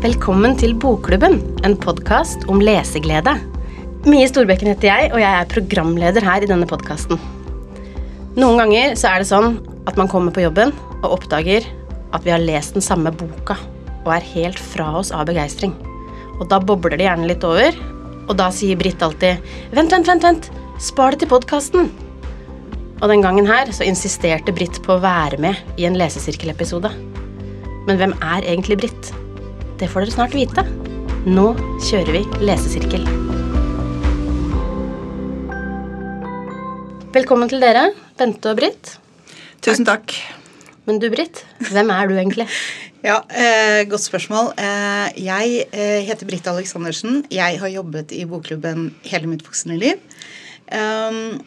Velkommen til Bokklubben, en podkast om leseglede. Mie Storbekken heter jeg, og jeg er programleder her i denne podkasten. Noen ganger så er det sånn at man kommer på jobben og oppdager at vi har lest den samme boka og er helt fra oss av begeistring. Og da bobler det gjerne litt over, og da sier Britt alltid 'Vent, vent, vent, vent! Spar det til podkasten!' Og den gangen her så insisterte Britt på å være med i en lesesirkelepisode. Men hvem er egentlig Britt? Det får dere snart vite. Nå kjører vi lesesirkel. Velkommen til dere, Bente og Britt. Tusen takk. Men du, Britt, hvem er du egentlig? Ja, eh, Godt spørsmål. Eh, jeg eh, heter Britt Aleksandersen. Jeg har jobbet i bokklubben hele mitt voksne liv. Um,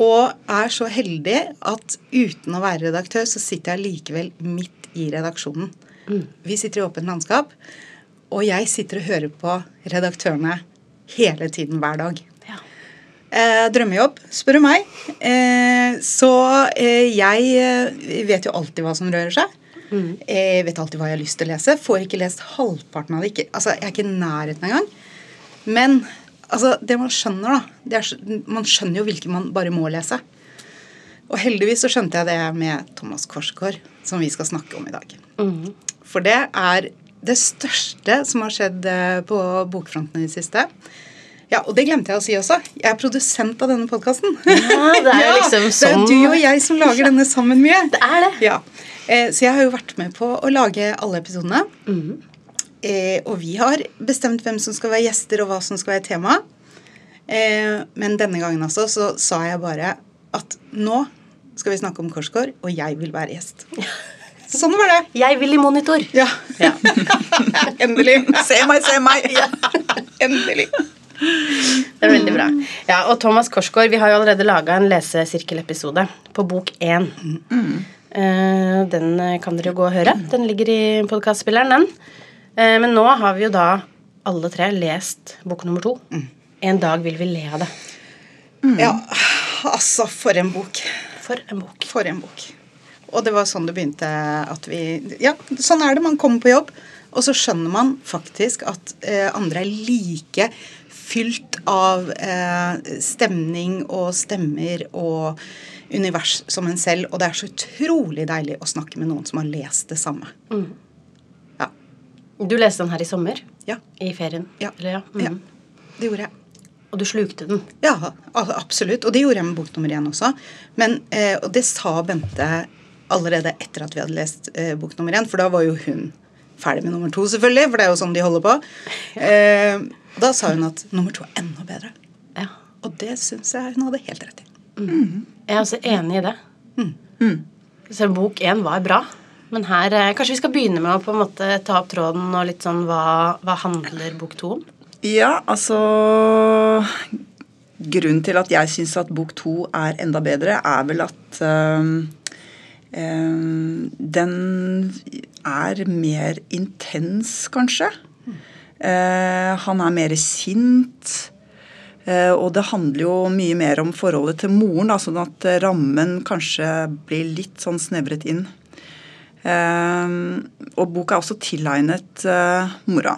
og er så heldig at uten å være redaktør, så sitter jeg likevel midt i redaksjonen. Mm. Vi sitter i åpent landskap, og jeg sitter og hører på redaktørene hele tiden hver dag. Ja. Eh, drømmejobb, spør du meg. Eh, så eh, jeg eh, vet jo alltid hva som rører seg. Mm. Jeg vet alltid hva jeg har lyst til å lese. Får ikke lest halvparten av det. Ikke, altså, jeg er ikke i nærheten engang. Men altså, det man skjønner, da det er, Man skjønner jo hvilke man bare må lese. Og heldigvis så skjønte jeg det med Thomas Korsgaard, som vi skal snakke om i dag. Mm. For det er det største som har skjedd eh, på bokfronten i det siste. Ja, og det glemte jeg å si også. Jeg er produsent av denne podkasten. Ja, det er liksom liksom Det er sånn du og jeg som lager denne sammen mye. Det er det. Ja. Eh, Så jeg har jo vært med på å lage alle episodene. Mm. Eh, Og vi har bestemt hvem som skal være gjester, og hva som skal være tema. Eh, Men denne gangen altså så sa jeg bare at nå skal vi snakke om Korsgård, og jeg vil være gjest. Sånn var det. Jeg vil i monitor. Ja. Ja. Endelig. Se meg, se meg. Endelig. Det er veldig bra. Ja, og Thomas Korsgaard, vi har jo allerede laga en lesesirkelepisode på bok én. Eh, Den kan dere jo gå og høre. Den ligger i podkastspilleren, den. Eh, Men nå har vi jo da alle tre lest bok nummer to. En dag vil vi le av det. Ja, altså, for en bok. For en bok. For en bok. Og det var sånn det begynte at vi Ja, sånn er det. Man kommer på jobb, og så skjønner man faktisk at eh, andre er like fylt av eh, stemning og stemmer og univers som en selv. Og det er så utrolig deilig å snakke med noen som har lest det samme. Ja. Du leste den her i sommer? Ja. I ferien? Ja. Eller, ja. ja. Mhm. Det gjorde jeg. Og du slukte den? Ja, absolutt. Og det gjorde jeg med bok nummer én også. Men, eh, og det sa Bente allerede etter at vi hadde lest eh, bok nummer én, for da var jo hun ferdig med nummer to, selvfølgelig, for det er jo sånn de holder på. Eh, da sa hun at nummer to er enda bedre. Ja. Og det syns jeg hun hadde helt rett i. Jeg er også enig i det. Så bok én var bra. Men her, eh, kanskje vi skal begynne med å på en måte ta opp tråden og litt sånn hva, hva handler bok to om? Ja, altså Grunnen til at jeg syns at bok to er enda bedre, er vel at øhm, den er mer intens, kanskje. Eh, han er mer sint. Eh, og det handler jo mye mer om forholdet til moren, da, sånn at rammen kanskje blir litt sånn snevret inn. Eh, og boka er også tilegnet eh, mora.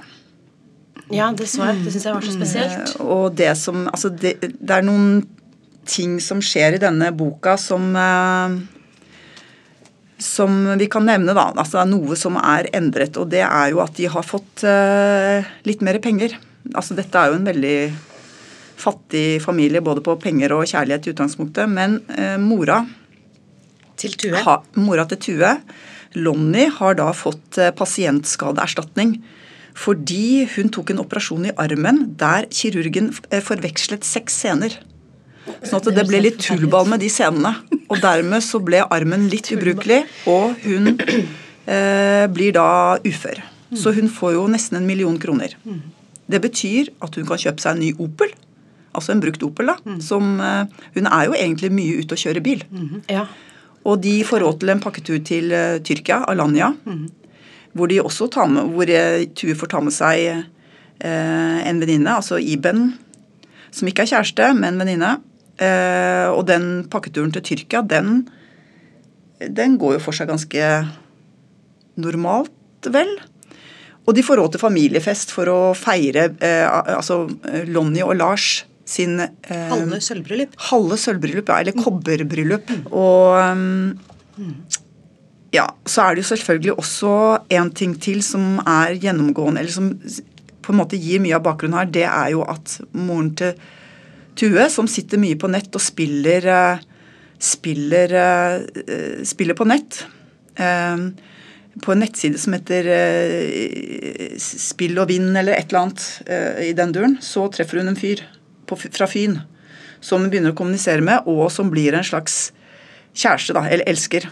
Ja, det så jeg. Det syns jeg var så spesielt. Og det som Altså, det, det er noen ting som skjer i denne boka som Som vi kan nevne, da. Altså noe som er endret. Og det er jo at de har fått eh, litt mer penger. Altså dette er jo en veldig fattig familie både på penger og kjærlighet i utgangspunktet. Men eh, mora Til Tue. ha, mora til Tue, Lonnie, har da fått eh, pasientskadeerstatning. Fordi hun tok en operasjon i armen der kirurgen eh, forvekslet seks scener. Sånn at det ble litt tullball med de scenene. Og dermed så ble armen litt ubrukelig, og hun eh, blir da ufør. Så hun får jo nesten en million kroner. Det betyr at hun kan kjøpe seg en ny Opel. Altså en brukt Opel, da. Som, eh, hun er jo egentlig mye ute og kjører bil. Ja. Og de får råd til en pakketur til uh, Tyrkia, Alanya. Hvor de også tar med, hvor uh, Tue får ta med seg uh, en venninne, altså Iben, som ikke er kjæreste, men venninne. Eh, og den pakketuren til Tyrkia, den, den går jo for seg ganske normalt, vel. og de får råd til familiefest for å feire eh, altså Lonnie og Lars sin eh, Halve sølvbryllup. halve sølvbryllup, ja, eller kobberbryllup. Og um, ja, så er det jo selvfølgelig også en ting til som er gjennomgående, eller som på en måte gir mye av bakgrunnen her, det er jo at moren til Tue, som sitter mye på nett og spiller eh, spiller, eh, spiller på nett eh, på en nettside som heter Spill og vinn eller et eller annet i den duren, så treffer hun en fyr på, fra Fyn som hun begynner å kommunisere med, og som blir en slags kjæreste, da, eller elsker.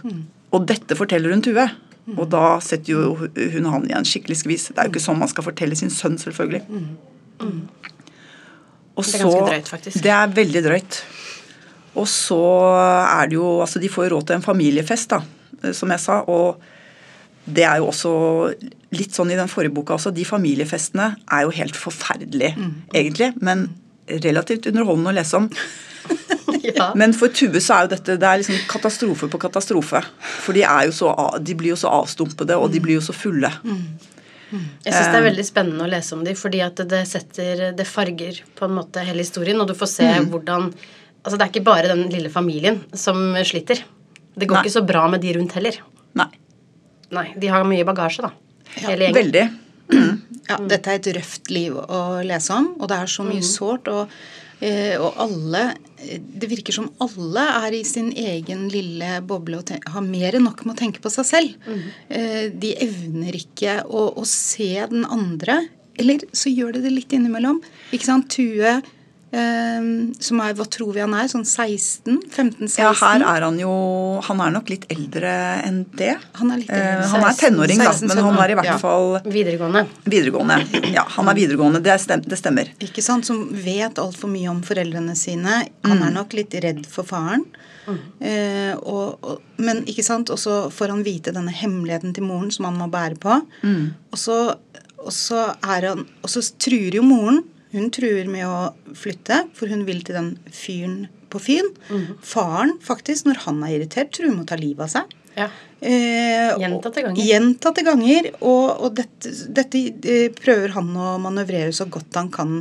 Og dette forteller hun Tue. Og da setter jo hun han i en skikkelig skvis. Det er jo ikke sånn man skal fortelle sin sønn, selvfølgelig. Og Det er ganske drøyt, faktisk. Det er veldig drøyt. Og så er det jo Altså, de får jo råd til en familiefest, da, som jeg sa. Og det er jo også litt sånn i den forrige boka også. De familiefestene er jo helt forferdelige, egentlig. Men relativt underholdende å lese om. Ja. Men for Tue så er jo dette det er liksom katastrofe på katastrofe. For de, er jo så, de blir jo så avstumpede, og de blir jo så fulle. Jeg syns det er veldig spennende å lese om dem, fordi at det setter Det farger på en måte hele historien, og du får se hvordan Altså, det er ikke bare den lille familien som sliter. Det går Nei. ikke så bra med de rundt heller. Nei. Nei, de har mye bagasje, da. Hele gjengen. Veldig. Ja, dette er et røft liv å lese om, og det er så mye sårt. Og, eh, og alle Det virker som alle er i sin egen lille boble og har mer enn nok med å tenke på seg selv. Mm. de evner ikke å, å se den andre. Eller så gjør de det litt innimellom. Ikke sant? Tue, eh, som er Hva tror vi han er? Sånn 16? 15-16? Ja, her er han jo Han er nok litt eldre enn det. Han er litt Eh, eldre. han er tenåring, da, 16, men han er i hvert ja. fall Videregående. videregående. Ja, han er videregående. Det, stem, det stemmer. Ikke sant? Som vet altfor mye om foreldrene sine. Han er nok litt redd for faren. Eh, og, og, men ikke sant? Og så får han vite denne hemmeligheten til moren som han må bære på. Og, så, og, så er han, og så truer jo moren. Hun truer med å flytte, for hun vil til den fyren på Fyn. Faren, faktisk, når han er irritert, truer med å ta livet av seg. Ja. Eh, Gjentatte ganger. Gjentatte ganger. Og, og dette, dette eh, prøver han å manøvrere så godt han kan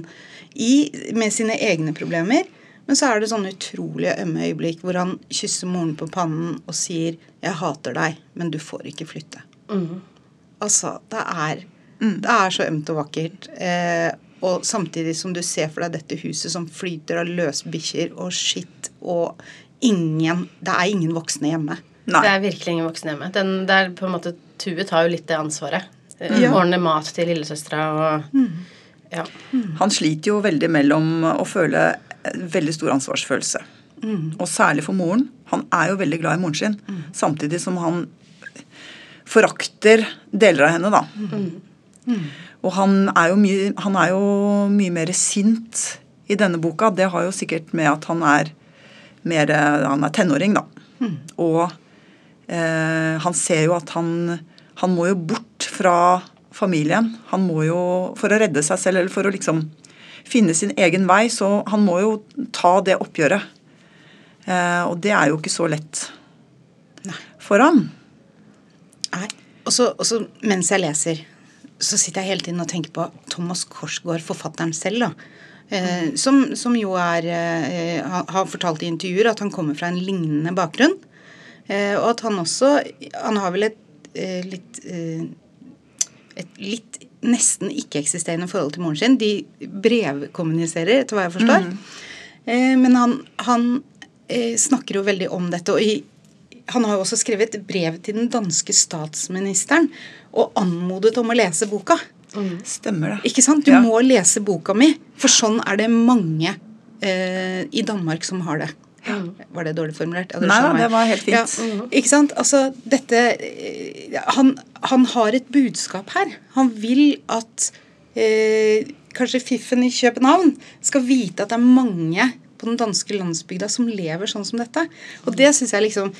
i med sine egne problemer. Men så er det sånne utrolig ømme øyeblikk hvor han kysser moren på pannen og sier 'Jeg hater deg, men du får ikke flytte'. Altså, det er, det er så ømt og vakkert. Eh, og samtidig som du ser for deg dette huset som flyter av løsbikkjer og skitt og ingen Det er ingen voksne hjemme. Nei. Det er virkelig ingen voksne hjemme. Den, det er på en måte, Tue tar jo litt det ansvaret. Eh, Ja. Ordner mat til lillesøstera og ja. Han sliter jo veldig mellom å føle veldig stor ansvarsfølelse. Og særlig for moren. Han er jo veldig glad i moren sin. Samtidig som han forakter deler av henne, da. Og han er, jo mye, han er jo mye mer sint i denne boka. Det har jo sikkert med at han er mer Han er tenåring, da. Og eh, han ser jo at han Han må jo bort fra familien. Han må jo For å redde seg selv, eller for å liksom finne sin egen vei, så han må jo ta det oppgjøret. Eh, og det er jo ikke så lett for ham. Nei. Og så mens jeg leser, så sitter jeg hele tiden og tenker på Thomas Korsgaard, forfatteren selv. da. Eh, som, som jo er eh, har- fortalt i intervjuer at han kommer fra en lignende bakgrunn. Eh, og at han også Han har vel et eh, litt eh, et litt nesten ikke-eksisterende forhold til moren sin. De brevkommuniserer, etter hva jeg forstår. Eh, men han, han snakker jo veldig om dette. og i han har jo også skrevet brev til den danske statsministeren og anmodet om å lese boka. Stemmer det. Ikke sant? Du Ja. må lese boka mi, for sånn er det mange eh, i Danmark som har det. Var det dårlig formulert? Ja, Nei da, det var helt fint. Ja, ikke sant? Altså, dette eh, han, han har et budskap her. Han vil at eh, kanskje fiffen i København skal vite at det er mange på den danske landsbygda som lever sånn som dette. Og det syns jeg liksom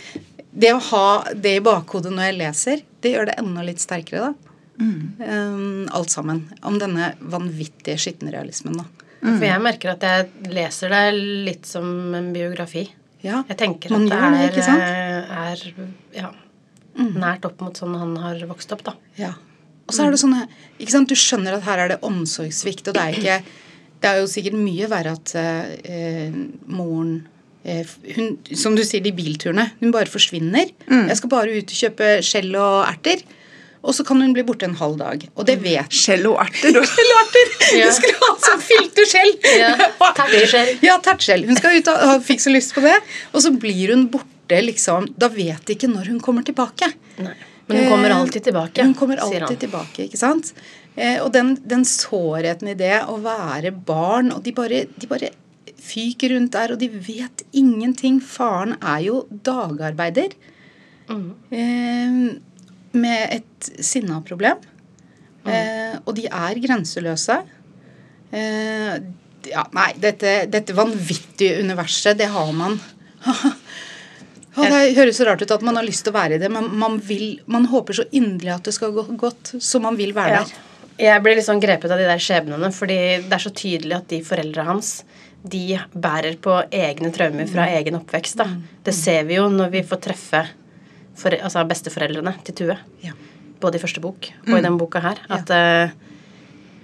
Det å ha det i bakhodet når jeg leser, det gjør det enda litt sterkere, da. Um, alt sammen. Om denne vanvittige skittenrealismen, da. For jeg merker at jeg leser det litt som en biografi. Ja, Jeg tenker at det det, er, ikke sant? eh, er ja, nært opp mot sånn han har vokst opp, da. Ja. Og så er det sånn ikke sant, Du skjønner at her er det omsorgssvikt, og det er ikke Det er jo sikkert mye verre at eh, moren eh, hun, Som du sier, de bilturene. Hun bare forsvinner. Jeg skal bare ut og kjøpe skjell og erter. Og så kan hun bli borte en halv dag. Og det vet Skjell og erter. Skjell og erter! Ja. Du skulle ha sånn fylte skjell. Ja, tertskjell. Ja, tertskjell. Hun skal ut og fikk så lyst på det. Og så blir hun borte, liksom. Da vet de ikke når hun kommer tilbake. Nei. Men hun kommer alltid tilbake, Hun kommer sier han. alltid tilbake, ikke sant? Eh, og den, den sårheten i det å være barn, og de bare, de bare fyker rundt der, og de vet ingenting. Faren er jo dagarbeider Mm. eh, med et sinnaproblem. Eh, og de er grenseløse. Eh, ja, nei, dette, dette vanvittige universet, det har man Ja, det høres så rart ut at man har lyst til å være i det, men man, vil, man håper så inderlig at det skal gå godt, så man vil være Ja. der. Jeg blir sånn grepet av de der skjebnene, fordi det er så tydelig at de foreldra hans de bærer på egne traumer fra egen oppvekst. da. Det ser vi jo når vi får treffe for, altså besteforeldrene til Tue. Ja. Både i første bok og i den boka her. At eh,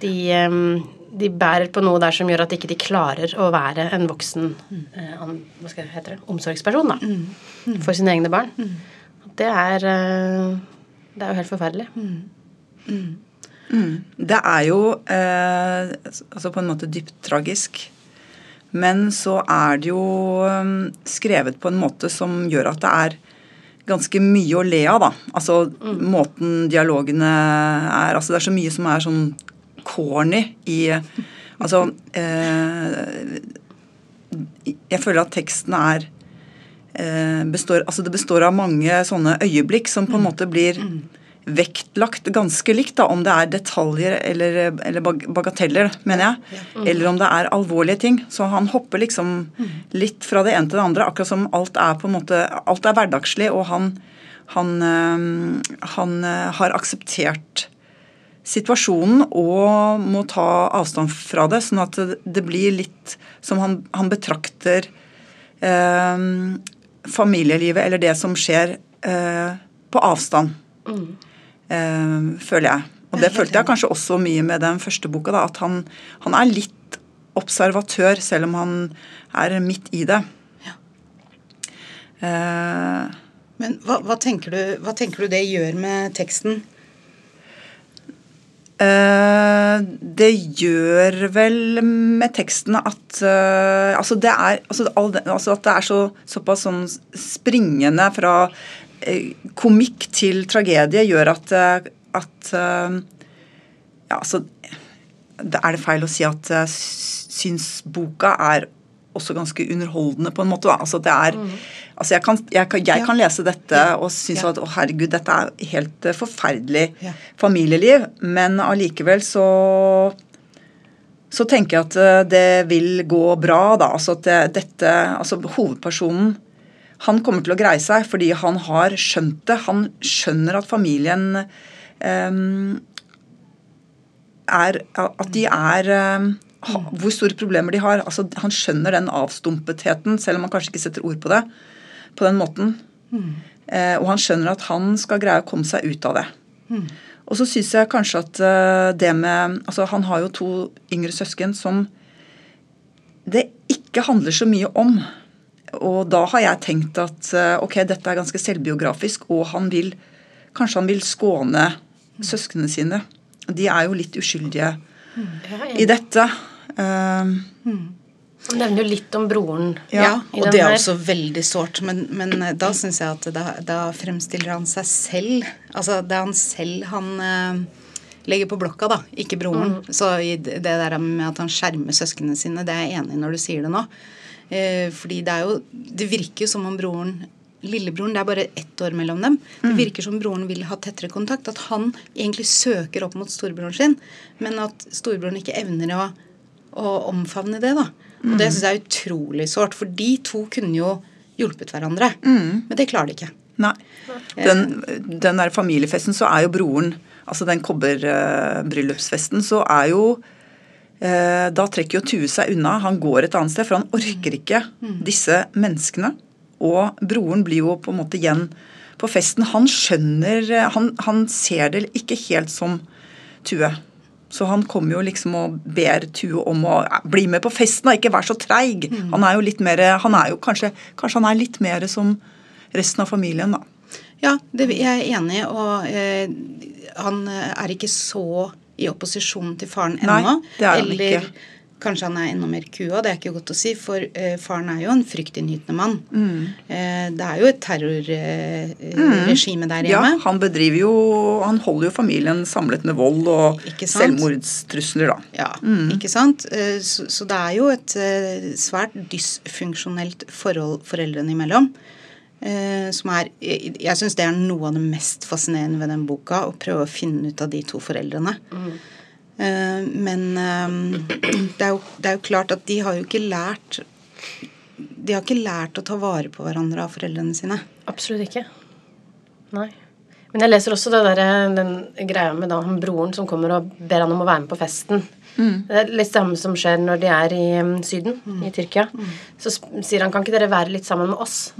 de, eh, de bærer på noe der som gjør at ikke de klarer å være en voksen eh, an, hva skal jeg, hete det, omsorgsperson da, for sine egne barn. Det er Det er jo helt forferdelig. Det er jo eh, altså på en måte dypt tragisk. Men så er det jo eh, skrevet på en måte som gjør at det er ganske mye å le av, da. Altså måten dialogene er Altså det er så mye som er sånn corny i Altså eh, Jeg føler at teksten er eh, består, altså Det består av mange sånne øyeblikk som på en måte blir vektlagt ganske likt, da, om det er detaljer eller, eller bagateller, mener jeg, eller om det er alvorlige ting. Så han hopper liksom litt fra det ene til det andre, akkurat som alt er på en måte, alt er hverdagslig, og han, han, øh, han øh, har akseptert situasjonen og må ta avstand fra det, sånn at det, blir litt som han, han betrakter eh, familielivet eller det som skjer eh, på avstand, eh, føler jeg. Og det følte jeg kanskje også mye med den første boka, da, at han, han er litt observatør, selv om han er midt i det. Eh, Men hva, hva, tenker du, hva tenker du det gjør med teksten? Eh, det gjør vel med teksten at eh, Altså, det er, altså, all det, altså at det er så, såpass sånn springende fra komikk til tragedie, gjør at, eh, at eh, Ja, altså Er det feil å si at jeg syns boka er også ganske underholdende, på en måte? altså det er Altså jeg kan, jeg, kan, jeg kan lese dette og synes Ja. at å herregud, dette er helt eh, forferdelig Ja. familieliv, men allikevel så så tenker jeg at eh, det vil gå bra, da. Altså at det, dette Altså hovedpersonen han kommer til å greie seg fordi han har skjønt det. Han skjønner at familien um, er At de er um, Hvor store problemer de har. Altså, han skjønner den avstumpetheten, selv om han kanskje ikke setter ord på det på den måten. Eh, og han skjønner at han skal greie å komme seg ut av det. Og så syns jeg kanskje at eh, det med Altså, han har jo to yngre søsken som det ikke handler så mye om. Og da har jeg tenkt at eh, ok, dette er ganske selvbiografisk, og han vil Kanskje han vil skåne søsknene sine. De er jo litt uskyldige i dette. Eh, Han nevner jo litt om broren. Ja, og det er også veldig sårt. Men, men eh, da syns jeg at da, da fremstiller han seg selv Altså det er han selv han eh, legger på blokka, da, ikke broren. Så i det det der med at han skjermer søsknene sine, det er jeg enig i når du sier det nå. Eh, fordi det er jo Det virker jo som om broren Lillebroren, det er bare ett år mellom dem. Det virker som broren vil ha tettere kontakt. At han egentlig søker opp mot storebroren sin, men at storebroren ikke evner å, å omfavne det. da. Og det syns jeg er utrolig sårt, for de to kunne jo hjulpet hverandre. Men det klarer de ikke. Nei. Den, den der familiefesten, så er jo broren Altså den kobberbryllupsfesten, så er jo eh, Da trekker jo Tue seg unna. Han går et annet sted, for han orker ikke disse menneskene. Og broren blir jo på en måte igjen på festen, han skjønner han, han ser det ikke helt som Tue. Så han kommer jo liksom og ber Tue om å bli med på festen og ikke være så treig. Han er jo litt mer Han er jo kanskje Kanskje han er litt mer som resten av familien, da. Ja, det jeg er enig. Og eh, han er ikke så i opposisjon til faren ennå. er Eller ikke. kanskje han er enda mer kua, det er ikke godt å si. For eh, faren er jo en fryktinngytende mann. Mm. Eh, det er jo et terrorregime der hjemme. Ja, han bedriver jo Han holder jo familien samlet med vold og selvmordstrusler, da. Ja, ikke sant? Eh, Så, så det er jo et svært dysfunksjonelt forhold foreldrene imellom. Eh, Som er Jeg, syns det er noe av det mest fascinerende ved den boka, å prøve å finne ut av de to foreldrene. Mm. Men eh, det er, jo, det er jo klart at de har jo ikke lært De har ikke lært å ta vare på hverandre av foreldrene sine. Absolutt ikke. Nei. Men jeg leser også det der, den greia med da, han broren som kommer og ber han om å være med på festen. Det er litt samme som skjer når de er i Syden, Syden, i Tyrkia. Så sier han kan ikke dere være litt sammen med oss?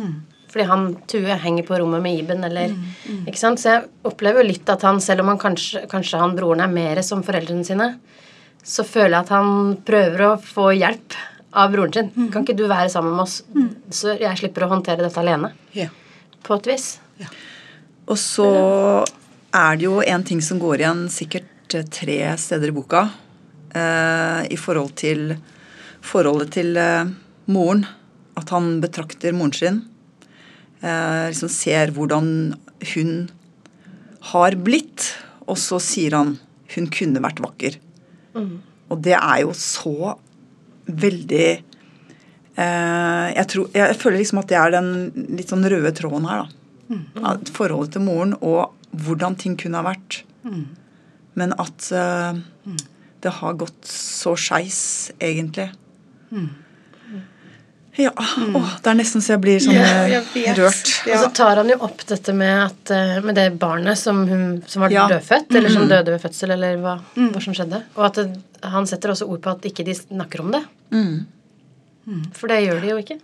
Fordi han Tue henger på rommet med Iben, eller Ikke sant? Så jeg opplever jo litt at han, selv om han kanskje, kanskje han broren er mer som foreldrene sine, så føler jeg at han prøver å få hjelp av broren sin. Kan ikke du være sammen med oss, så jeg slipper å håndtere dette alene? Ja. På et vis. Og så er det jo en ting som går igjen sikkert eh, tre steder i boka. Eh, I forhold til forholdet til eh, moren. At han betrakter moren sin. Eh, liksom ser hvordan hun har blitt. Og så sier han 'hun kunne vært vakker'. Og det er jo så veldig eh, jeg, tror, jeg føler liksom at det er den litt sånn røde tråden her. da. At Forholdet til moren og hvordan ting kunne ha vært. Men at eh, det har gått så skeis, egentlig. Ja. Åh, det er nesten så jeg blir sånn Ja, eh, jeg rørt. Ja. Og så tar han jo opp dette med, at, eh, med det barnet som, hun, som var Ja. Mm. dødfødt, eller som døde ved fødsel, eller hva, hva som skjedde. Og at det, han setter også ord på at ikke de snakker om det. Mm. For det gjør de jo ikke.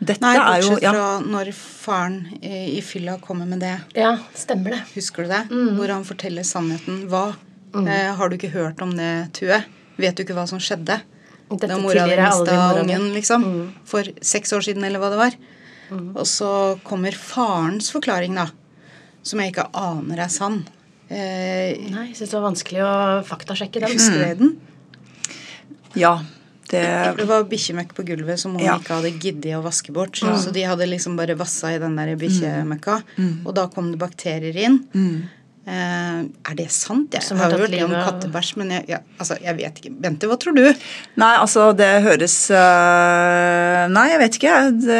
Dette Nei, er jo bortsett ja, fra når faren i, i fylla kommer med det. Ja, stemmer det. Husker du det? Hvor han forteller sannheten. Hva? Eh, har du ikke hørt om det, Tue? Vet du ikke hva som skjedde? Dette da mora di mista ungen, liksom. For seks år siden, eller hva det var. Og så kommer farens forklaring, da. Som jeg ikke aner er sann. Eh, Nei, jeg syns det var vanskelig å faktasjekke den. husker du den? ja, det Det var bikkjemøkk på gulvet som hun Ja. ikke hadde giddet å vaske bort. Så de hadde liksom bare vassa i den der bikkjemøkka. Og da kom det bakterier inn. Eh, er det sant? Jeg Som har hørt det om kattebæsj, men jeg, ja, altså, jeg vet ikke. Bente, hva tror du? Nei, altså, det høres uh, Nei, jeg vet ikke. Det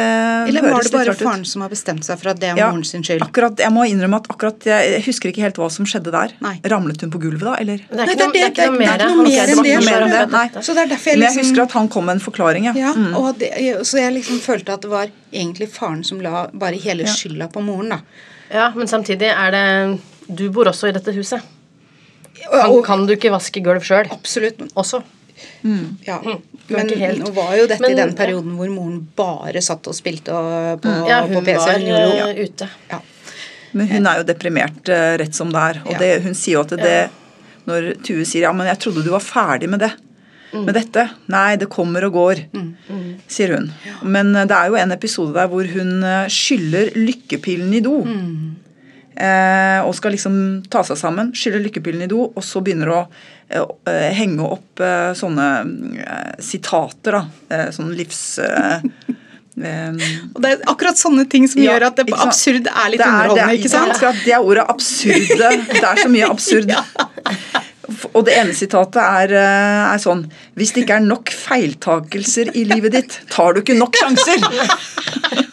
Eller var det bare faren ut. som har bestemt seg for at det er Ja, moren sin skyld? Akkurat, jeg må innrømme at akkurat jeg husker ikke helt hva som skjedde der. Nei. Ramlet hun på gulvet da, eller? Det er Nei, ikke det er noe, det er ikke noe er mer. enn det, ikke noe mer om det. Nei. Så det er derfor jeg Men jeg liksom husker at han kom med en forklaring, ja. Ja, Mm. og det, så jeg liksom følte at det var egentlig faren som la bare hele skylda på moren, da. Ja, men samtidig er det Du bor også i dette huset. Kan, og, kan du ikke vaske gulv sjøl absolutt. også? Ja. du er Men nå var jo dette Men- i den perioden hvor moren bare satt og spilte og, på, Ja, på PC. var Hun var eh, ute. ja. Men hun er jo deprimert eh, rett som det er. Og Ja. det, hun sier jo at det Når Tue sier ja, men jeg trodde du var ferdig med det. Med dette. Nei, det kommer og går, sier hun. Men eh, det er jo en episode der hvor hun skyller lykkepillen i do. Eh, og skal liksom ta seg sammen, skylle lykkepillen i do, og så begynner å eh, eh, henge opp eh, sånne eh, sitater, da. Eh, sånn livs... Eh, eh, Og det er akkurat sånne ting som Ja, gjør at det absurd er litt det er, underholdende, det er, ikke sant? Akkurat det er ordet absurde. Det er så mye absurd. Og det ene sitatet er, eh, er sånn Hvis det ikke er nok feiltakelser i livet ditt, tar du ikke nok sjanser.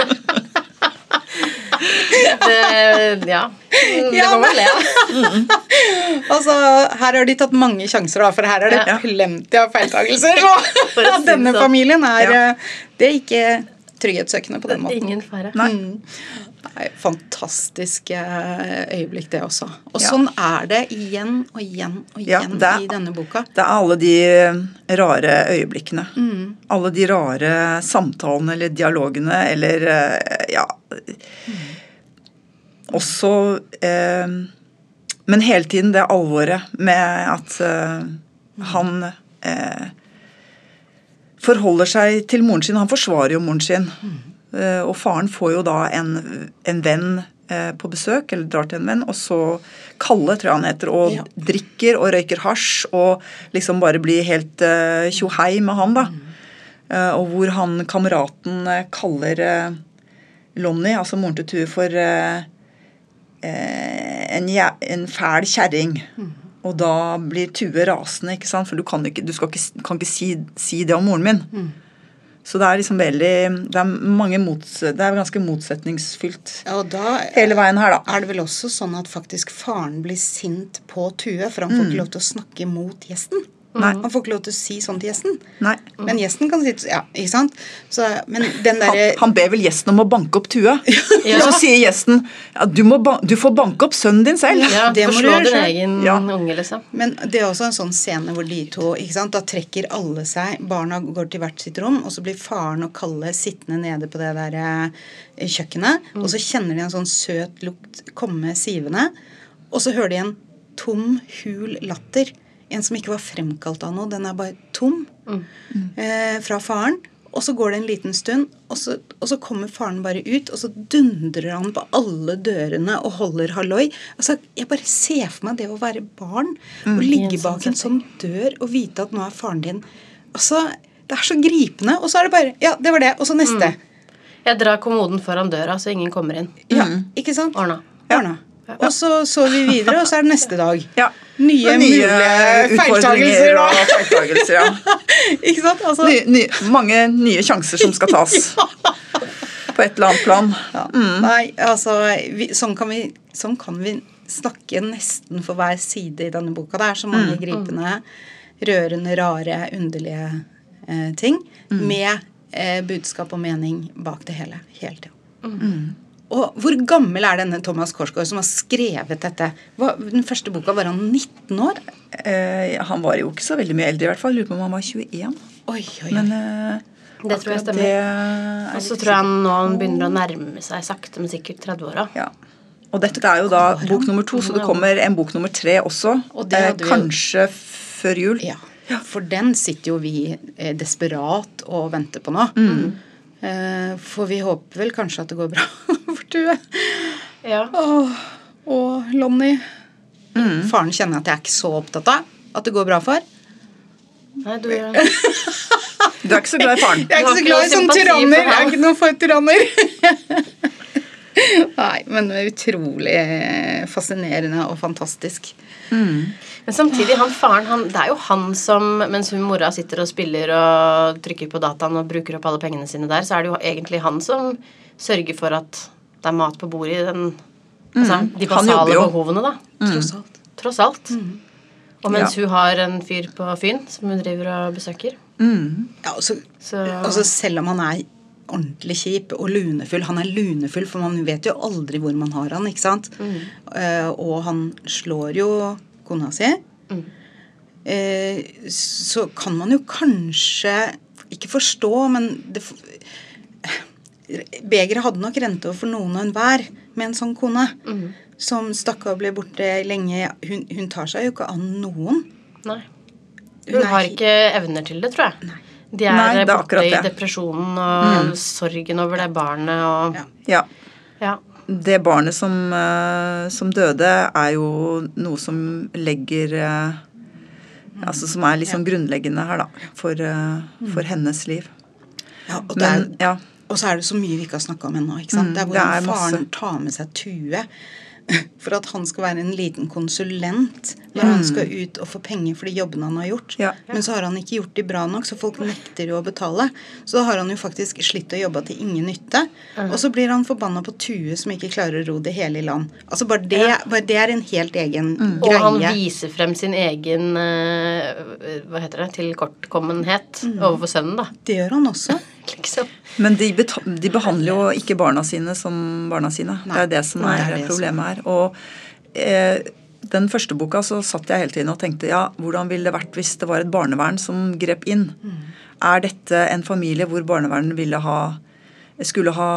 Det, ja. Det Ja, må man le av. Altså, Her har de tatt mange sjanser, da, for her er det Ja. plenty av feiltakelser. Det denne sånn. familien er Ja. eh, Det er ikke trygghetssøkende på den måten. Ingen fare. Nei. Nei, fantastisk eh, øyeblikk, det også. Og Ja. sånn er det igjen og igjen og igjen ja, er- i denne boka. Det er alle de eh, rare øyeblikkene. Mm. Alle de rare samtalene eller dialogene eller Ja. ja også eh, Men hele tiden det alvoret med at eh, han eh, forholder seg til moren sin. Han forsvarer jo moren sin. Eh, og faren får jo da en, en venn eh, på besøk, eller drar til en venn, og så Kalle, tror jeg han heter, og Ja. drikker og røyker hasj og liksom bare blir helt uh, tjohei med han, da. Uh, og hvor han kameraten kaller uh, Lonnie, altså moren til Tue, for eh, en, en fæl kjerring. Og da blir Tue rasende, ikke sant? for du kan ikke, du skal ikke, kan ikke si, si det om moren min. Så det er liksom veldig Det er mange mots, det er ganske motsetningsfylt Og da hele veien her, da. er det vel også sånn at faktisk faren blir sint på Tue, for han får ikke lov til å snakke mot gjesten. Nei. Han får ikke lov til å si sånn til gjesten. Nei. Men gjesten kan si Ja, ikke sant? Så, men den Han, han ber vel gjesten om å banke opp Tua. ja. så sier gjesten ja, du, du får banke opp sønnen din selv. Ja, det må du gjøre din egen Ja. unge, liksom. Men det er også en sånn scene hvor de to ikke sant, Da trekker alle seg. Barna går til hvert sitt rom, og så blir faren og Kalle sittende nede på det der kjøkkenet. kjøkkenet. Og så kjenner de en sånn søt lukt komme sivende. Og så hører de en tom, hul latter. En som ikke var fremkalt av noe. Den er bare tom. Eh, fra faren. Og så går det en liten stund, og så, og så kommer faren bare ut, og så dundrer han på alle dørene og holder halloi. Altså, jeg bare ser for meg det å være barn og ligge bak en sånn dør og vite at nå er faren din Altså, Det er så gripende. Og så er det bare Ja, det var det. Og så neste. Jeg drar kommoden foran døra, så ingen kommer inn. Ja, ikke sant? Ordna. Ordna. Og så så vi videre, og så er det neste dag. Ja. Nye, nye mulige feiltagelser. da. feiltagelser. Ja. Ikke sant? Altså, Nye, nye, mange nye sjanser som skal tas. På et eller annet plan. Ja. Nei, altså vi, sånn, kan vi, sånn kan vi snakke nesten for hver side i denne boka. Det er så mange gripende, rørende, rare, underlige eh, ting med eh, budskap og mening bak det hele. Hele tida. Og hvor gammel er denne Thomas Korsgaard som har skrevet dette? Hva, den første boka var han 19 år? Eh, han var jo ikke så veldig mye eldre, i hvert fall. Lurer på om han var 21. Oi, oi, oi. Men eh, Det tror jeg stemmer. er Og så tror jeg nå han begynner å nærme seg sakte, men sikkert 30-åra. Ja. Og dette er jo da bok nummer to, så det kommer en bok nummer tre også. Og det Eh, kanskje før jul. Ja. For den sitter jo vi eh, desperat og venter på nå. Eh, for vi håper vel kanskje at det går bra Tue. Ja. Åh, og Lonnie. Faren kjenner at jeg er ikke så opptatt av at det går bra for. Nei, du Du er ikke så glad i faren? Jeg er ikke så glad i sånne tyranner. Jeg er ikke noe for tyranner. Nei, men det er utrolig fascinerende og fantastisk. Men samtidig, han faren, han, det er jo han som Mens hun mora sitter og spiller og trykker på dataen og bruker opp alle pengene sine der, så er det jo egentlig han som sørger for at det er mat på bordet i den altså, De basale jo. behovene, da. Tross alt. Tross alt. Og mens Ja. hun har en fyr på Fyn som hun driver og besøker. Ja, og så Så Altså Selv om han er ordentlig kjip og lunefull Han er lunefull, for man vet jo aldri hvor man har han, ikke sant? Uh, og han slår jo kona si. Eh, så kan man jo kanskje ikke forstå, men det Begeret hadde nok rent over for noen og enhver med en sånn kone. Som stakk av og ble borte lenge. Hun, hun tar seg jo ikke an noen. Nei. Hun Hun har ikke evner til det, tror jeg. De er, Nei, det er borte i depresjonen og sorgen over det barnet og Ja. Ja. Ja. Det barnet som, eh, som døde, er jo noe som legger eh, Altså som er litt sånn grunnleggende her, da. For, eh, for hennes liv. Ja, og, det er, Men ja. Og så er det så mye vi ikke har snakka om ennå. ikke sant? Mm, det er det hvordan er masse. faren tar med seg Tue for at han skal være en liten konsulent når han skal ut og få penger for de jobbene han har gjort. Ja. Men så har han ikke gjort de bra nok, så folk nekter jo å betale. Så da har han jo faktisk slitt og jobba til ingen nytte. Og så blir han forbanna på Tue som ikke klarer å ro det hele i land. Altså Bare det, bare det er en helt egen Og greie. han viser frem sin egen eh, hva heter det, tilkortkommenhet Mm. overfor sønnen, da. Det gjør han også. Liksom. Men de, de behandler jo ikke barna sine som barna sine. Nei, det er det som det er, er det som- problemet her. Og eh, den første boka så satt jeg hele tiden og tenkte ja, hvordan ville det vært hvis det var et barnevern som grep inn? Er dette en familie hvor barnevernet ville ha skulle ha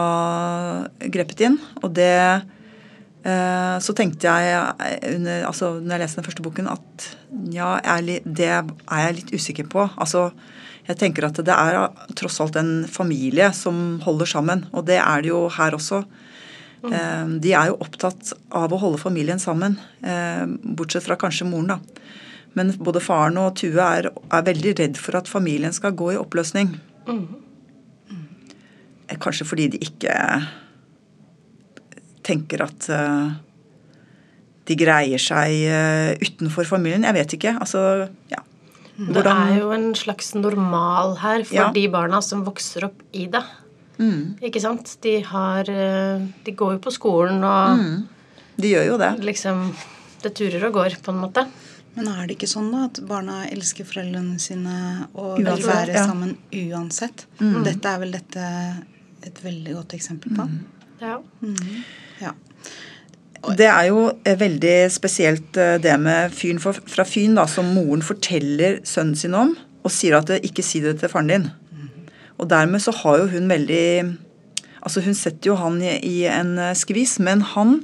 grepet inn? Og det Eh, så tenkte jeg eh, under, altså, når jeg leste den første boken, at ja, jeg er det er jeg litt usikker på. Altså, jeg tenker at det er tross alt en familie som holder sammen, og det er det jo her også. Mm. De er jo opptatt av å holde familien sammen, eh, bortsett fra kanskje moren, da. Men både faren og Tue er, er veldig redd for at familien skal gå i oppløsning. Eh, Kanskje fordi de ikke tenker at eh, de greier seg eh, utenfor familien. Jeg vet ikke. Altså, ja. Det er jo en slags normal her for Ja. de barna som vokser opp i det. Mm. Ikke sant? De har eh, De går jo på skolen og Mm. De gjør jo det. liksom Det turer og går, på en måte. Men er det ikke sånn da at barna elsker foreldrene sine og vil være ja. sammen uansett? Dette er vel dette et veldig godt eksempel på. Ja. Ja. Det er jo eh, veldig spesielt eh, det med fyren fra Fyn, da, som moren forteller sønnen sin om, og sier at eh, 'ikke si det til faren din'. Og dermed så har jo hun veldig Altså hun setter jo han i, en skvis, men han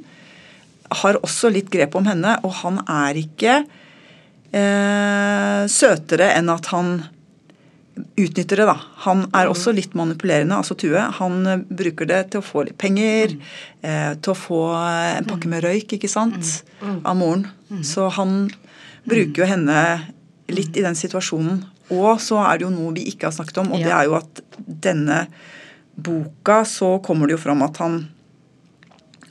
har også litt grep om henne, og han er ikke eh, søtere enn at han utnytter det, da. Han er også litt manipulerende, altså Tue. Han eh, bruker det til å få litt penger, eh, til å få eh, en pakke med røyk, ikke sant, av moren. Så han bruker jo henne litt i den situasjonen. Og så er det jo noe vi ikke har snakket om, og det er jo at denne boka så kommer det jo fram at han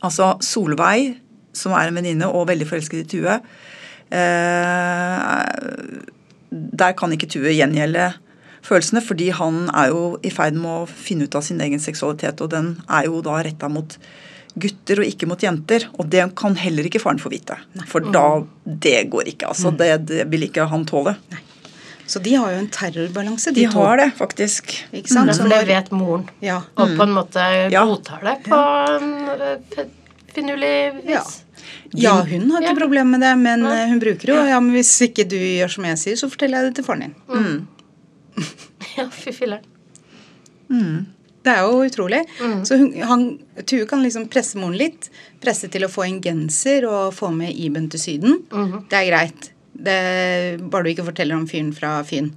Altså Solveig, som er en venninne og veldig forelsket i Tue eh, Der kan ikke Tue gjengjelde følelsene, fordi han er jo i ferd med å finne ut av sin egen seksualitet, og den er jo da retta mot gutter og ikke mot jenter. Og det kan heller ikke faren få vite. For da Det går ikke, altså. Det, det vil ikke han tåle. Så de har jo en terrorbalanse, de, De to. har det, faktisk. Ikke sant? Mm. Så for det vet moren. Ja. Og på en måte Ja. godtar det på en eh, finurlig vis. ja, hun har ikke Ja. problemer med det, men eh, hun bruker jo Ja, men hvis ikke du gjør som jeg sier, så forteller jeg det til faren din. Ja, fy filler'n. Det er jo utrolig. Så hun, han, Tue kan liksom presse moren litt. Presse til å få en genser og få med Iben til Syden. Det er greit. Det, bare du ikke forteller om fyren fra Fyn.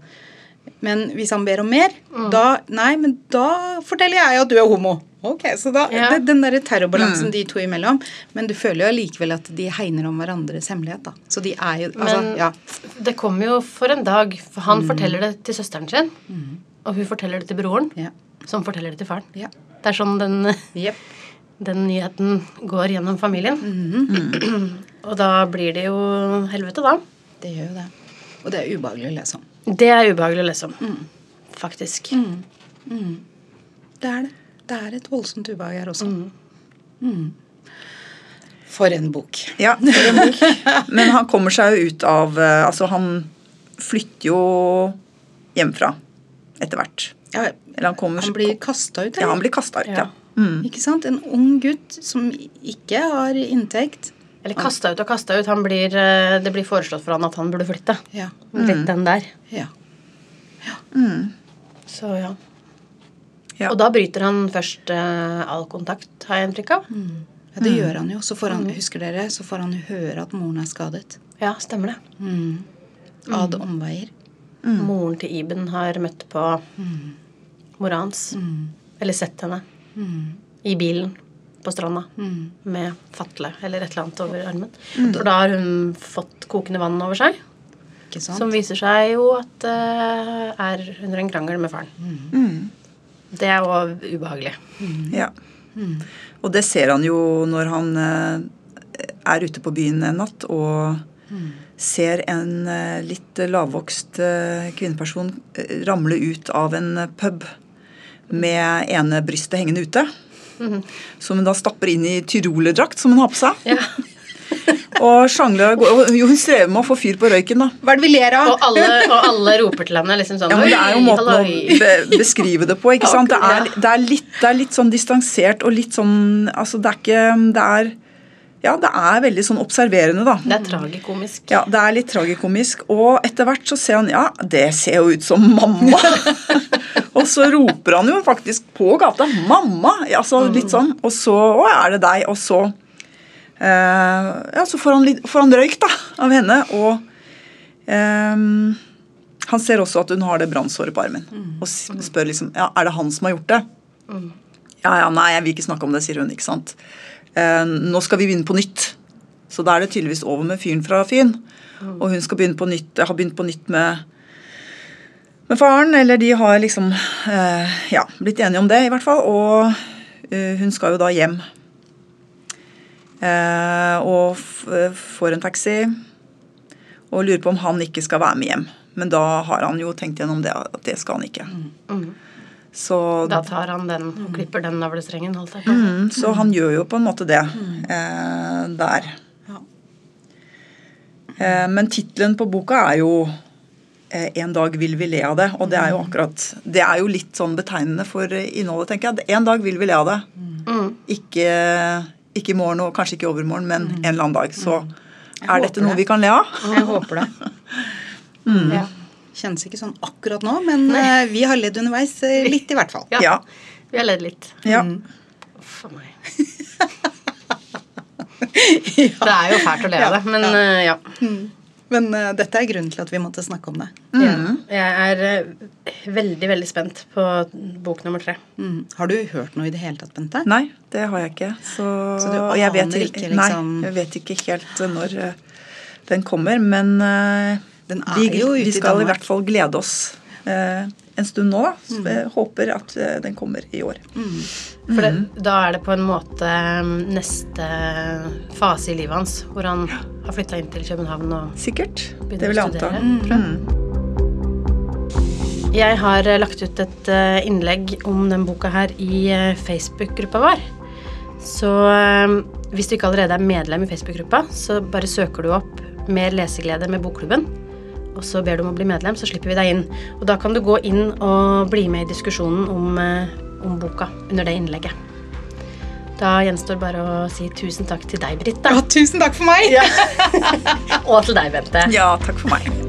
Men hvis han ber om mer, da Nei, men da forteller jeg at du er homo. Ok, så da, Ja. det, Den derre terrorbalansen de to imellom. Men du føler jo allikevel at de hegner om hverandres hemmelighet. da. Så de er jo altså, Men ja. det kommer jo for en dag. For han forteller det til søsteren sin. Og hun forteller det til broren, Ja. som forteller det til faren. ja. Det er sånn den, yep. den nyheten går gjennom familien. og da blir det jo helvete, da. Det gjør jo det. Og det er ubehagelig å lese om. Det er ubehagelig å lese om. Faktisk. Det er det. Det er et voldsomt ubehag her også. Mm. For en bok. Ja, for en bok. Men han kommer seg jo ut av eh, Altså, han flytter jo hjemmefra etter hvert. Ja, Eller han kommer han blir kasta ut, Ja, han blir kasta ut, ja. Ja. Mm. Ikke sant? En ung gutt som ikke har inntekt. Eller kasta ut og kasta ut. Han blir, eh, det blir foreslått for han at han burde flytte. Ja. Litt den der. ja. Så ja. Ja. Og da bryter han først eh, all kontakt, har jeg inntrykk av. ja det gjør han jo. Så får han, husker dere, så får han høre at moren er skadet. Ja, stemmer det. Mm. Ad omveier. Moren til Iben har møtt på mora hans. Eller sett henne. I bilen på stranda. Med fatle eller et eller annet over armen. For da har hun fått kokende vann over seg. Ikke sant? Som viser seg jo at uh, er under en krangel med faren. Det er jo ubehagelig. Ja. Og det ser han jo når han uh, er ute på byen en natt og ser en eh, litt lavvokst kvinneperson ramle ut av en pub med ene brystet hengende ute. Som hun da stapper inn i tyrolerdrakt som hun har på seg. Ja. Og sjangler og går- Jo, hun strever med å få fyr på røyken, da. Hva er det vi ler av? Og alle, og alle roper til henne liksom sånn Ja, men Det er jo «Oi, måten å be beskrive det på. ikke sant? Det er, det, er litt, det er litt sånn distansert og litt sånn Altså, det er ikke Det er Ja, det er veldig sånn observerende, da. Det er tragikomisk. Ja, Det er litt tragikomisk. Og etter hvert så ser han Ja, det ser jo ut som mamma! og så roper han jo faktisk på gata 'mamma!' Altså litt sånn. Og så Å, er det deg? Og så Eh, ja, så får han, litt, får han røyk da, av henne, og eh, han ser også at hun har det brannsåret på armen. Og spør liksom ja, er det han som har gjort det. Ja, ja, nei, jeg vil ikke snakke om det, sier hun. ikke sant. Eh, nå skal vi begynne på nytt. Så da er det tydeligvis over med fyren fra Fyn. Og hun skal begynne på nytt, har begynt på nytt med, med faren. Eller de har liksom eh, ja, blitt enige om det, i hvert fall. Og eh, hun skal jo da hjem. Eh, og får en taxi og lurer på om han ikke skal være med hjem. Men da har han jo tenkt gjennom det, at det skal han ikke. Så, Da tar han den og klipper den navlestrengen, holdt jeg på. mm, så han gjør jo på en måte det eh, der. Ja. Eh, men tittelen på boka er jo eh, 'En dag vil vi le av det'. Og det er jo akkurat Det er jo litt sånn betegnende for innholdet, tenker jeg. En dag vil vi le av det. Mm. Ikke, ikke i morgen og kanskje ikke i overmorgen, men en eller annen dag. Så er dette noe det. vi kan le av. Jeg håper det. Ja. Kjennes ikke sånn akkurat nå, men eh, vi har ledd underveis. eh, litt, i hvert fall. Ja. Ja. Vi har ledd litt. ja. Uff a meg. Det er jo fælt å le av det, men eh, ja. Men uh, dette er grunnen til at vi måtte snakke om det. ja. Jeg er uh, veldig, veldig spent på bok nummer tre. Mm. Har du hørt noe i det hele tatt, Bente? Nei, det har jeg ikke. Så, Så du jeg vet aner ikke, liksom- Nei, jeg vet ikke helt når uh, den kommer, men Den er vi, jo ute vi skal i hvert fall glede oss eh, en stund nå. Så Mm. jeg håper at eh, den kommer i år. For det, da er det på en måte mm, neste fase i livet hans, hvor han har flytta inn til København og Sikkert. Det vil jeg anta. studere, tror jeg. Mm. Jeg har eh, lagt ut et innlegg om den boka her i Facebook-gruppa vår. Så hvis du ikke allerede er medlem i Facebook-gruppa, så bare søker du opp 'Mer leseglede med Bokklubben'. Og så ber du om å bli medlem, så slipper vi deg inn. Og da kan du gå inn og bli med i diskusjonen om, eh, om boka under det innlegget. Da gjenstår bare å si tusen takk til deg, Britt. Ja, tusen takk for meg! Og til deg, Bente. Ja, takk for meg.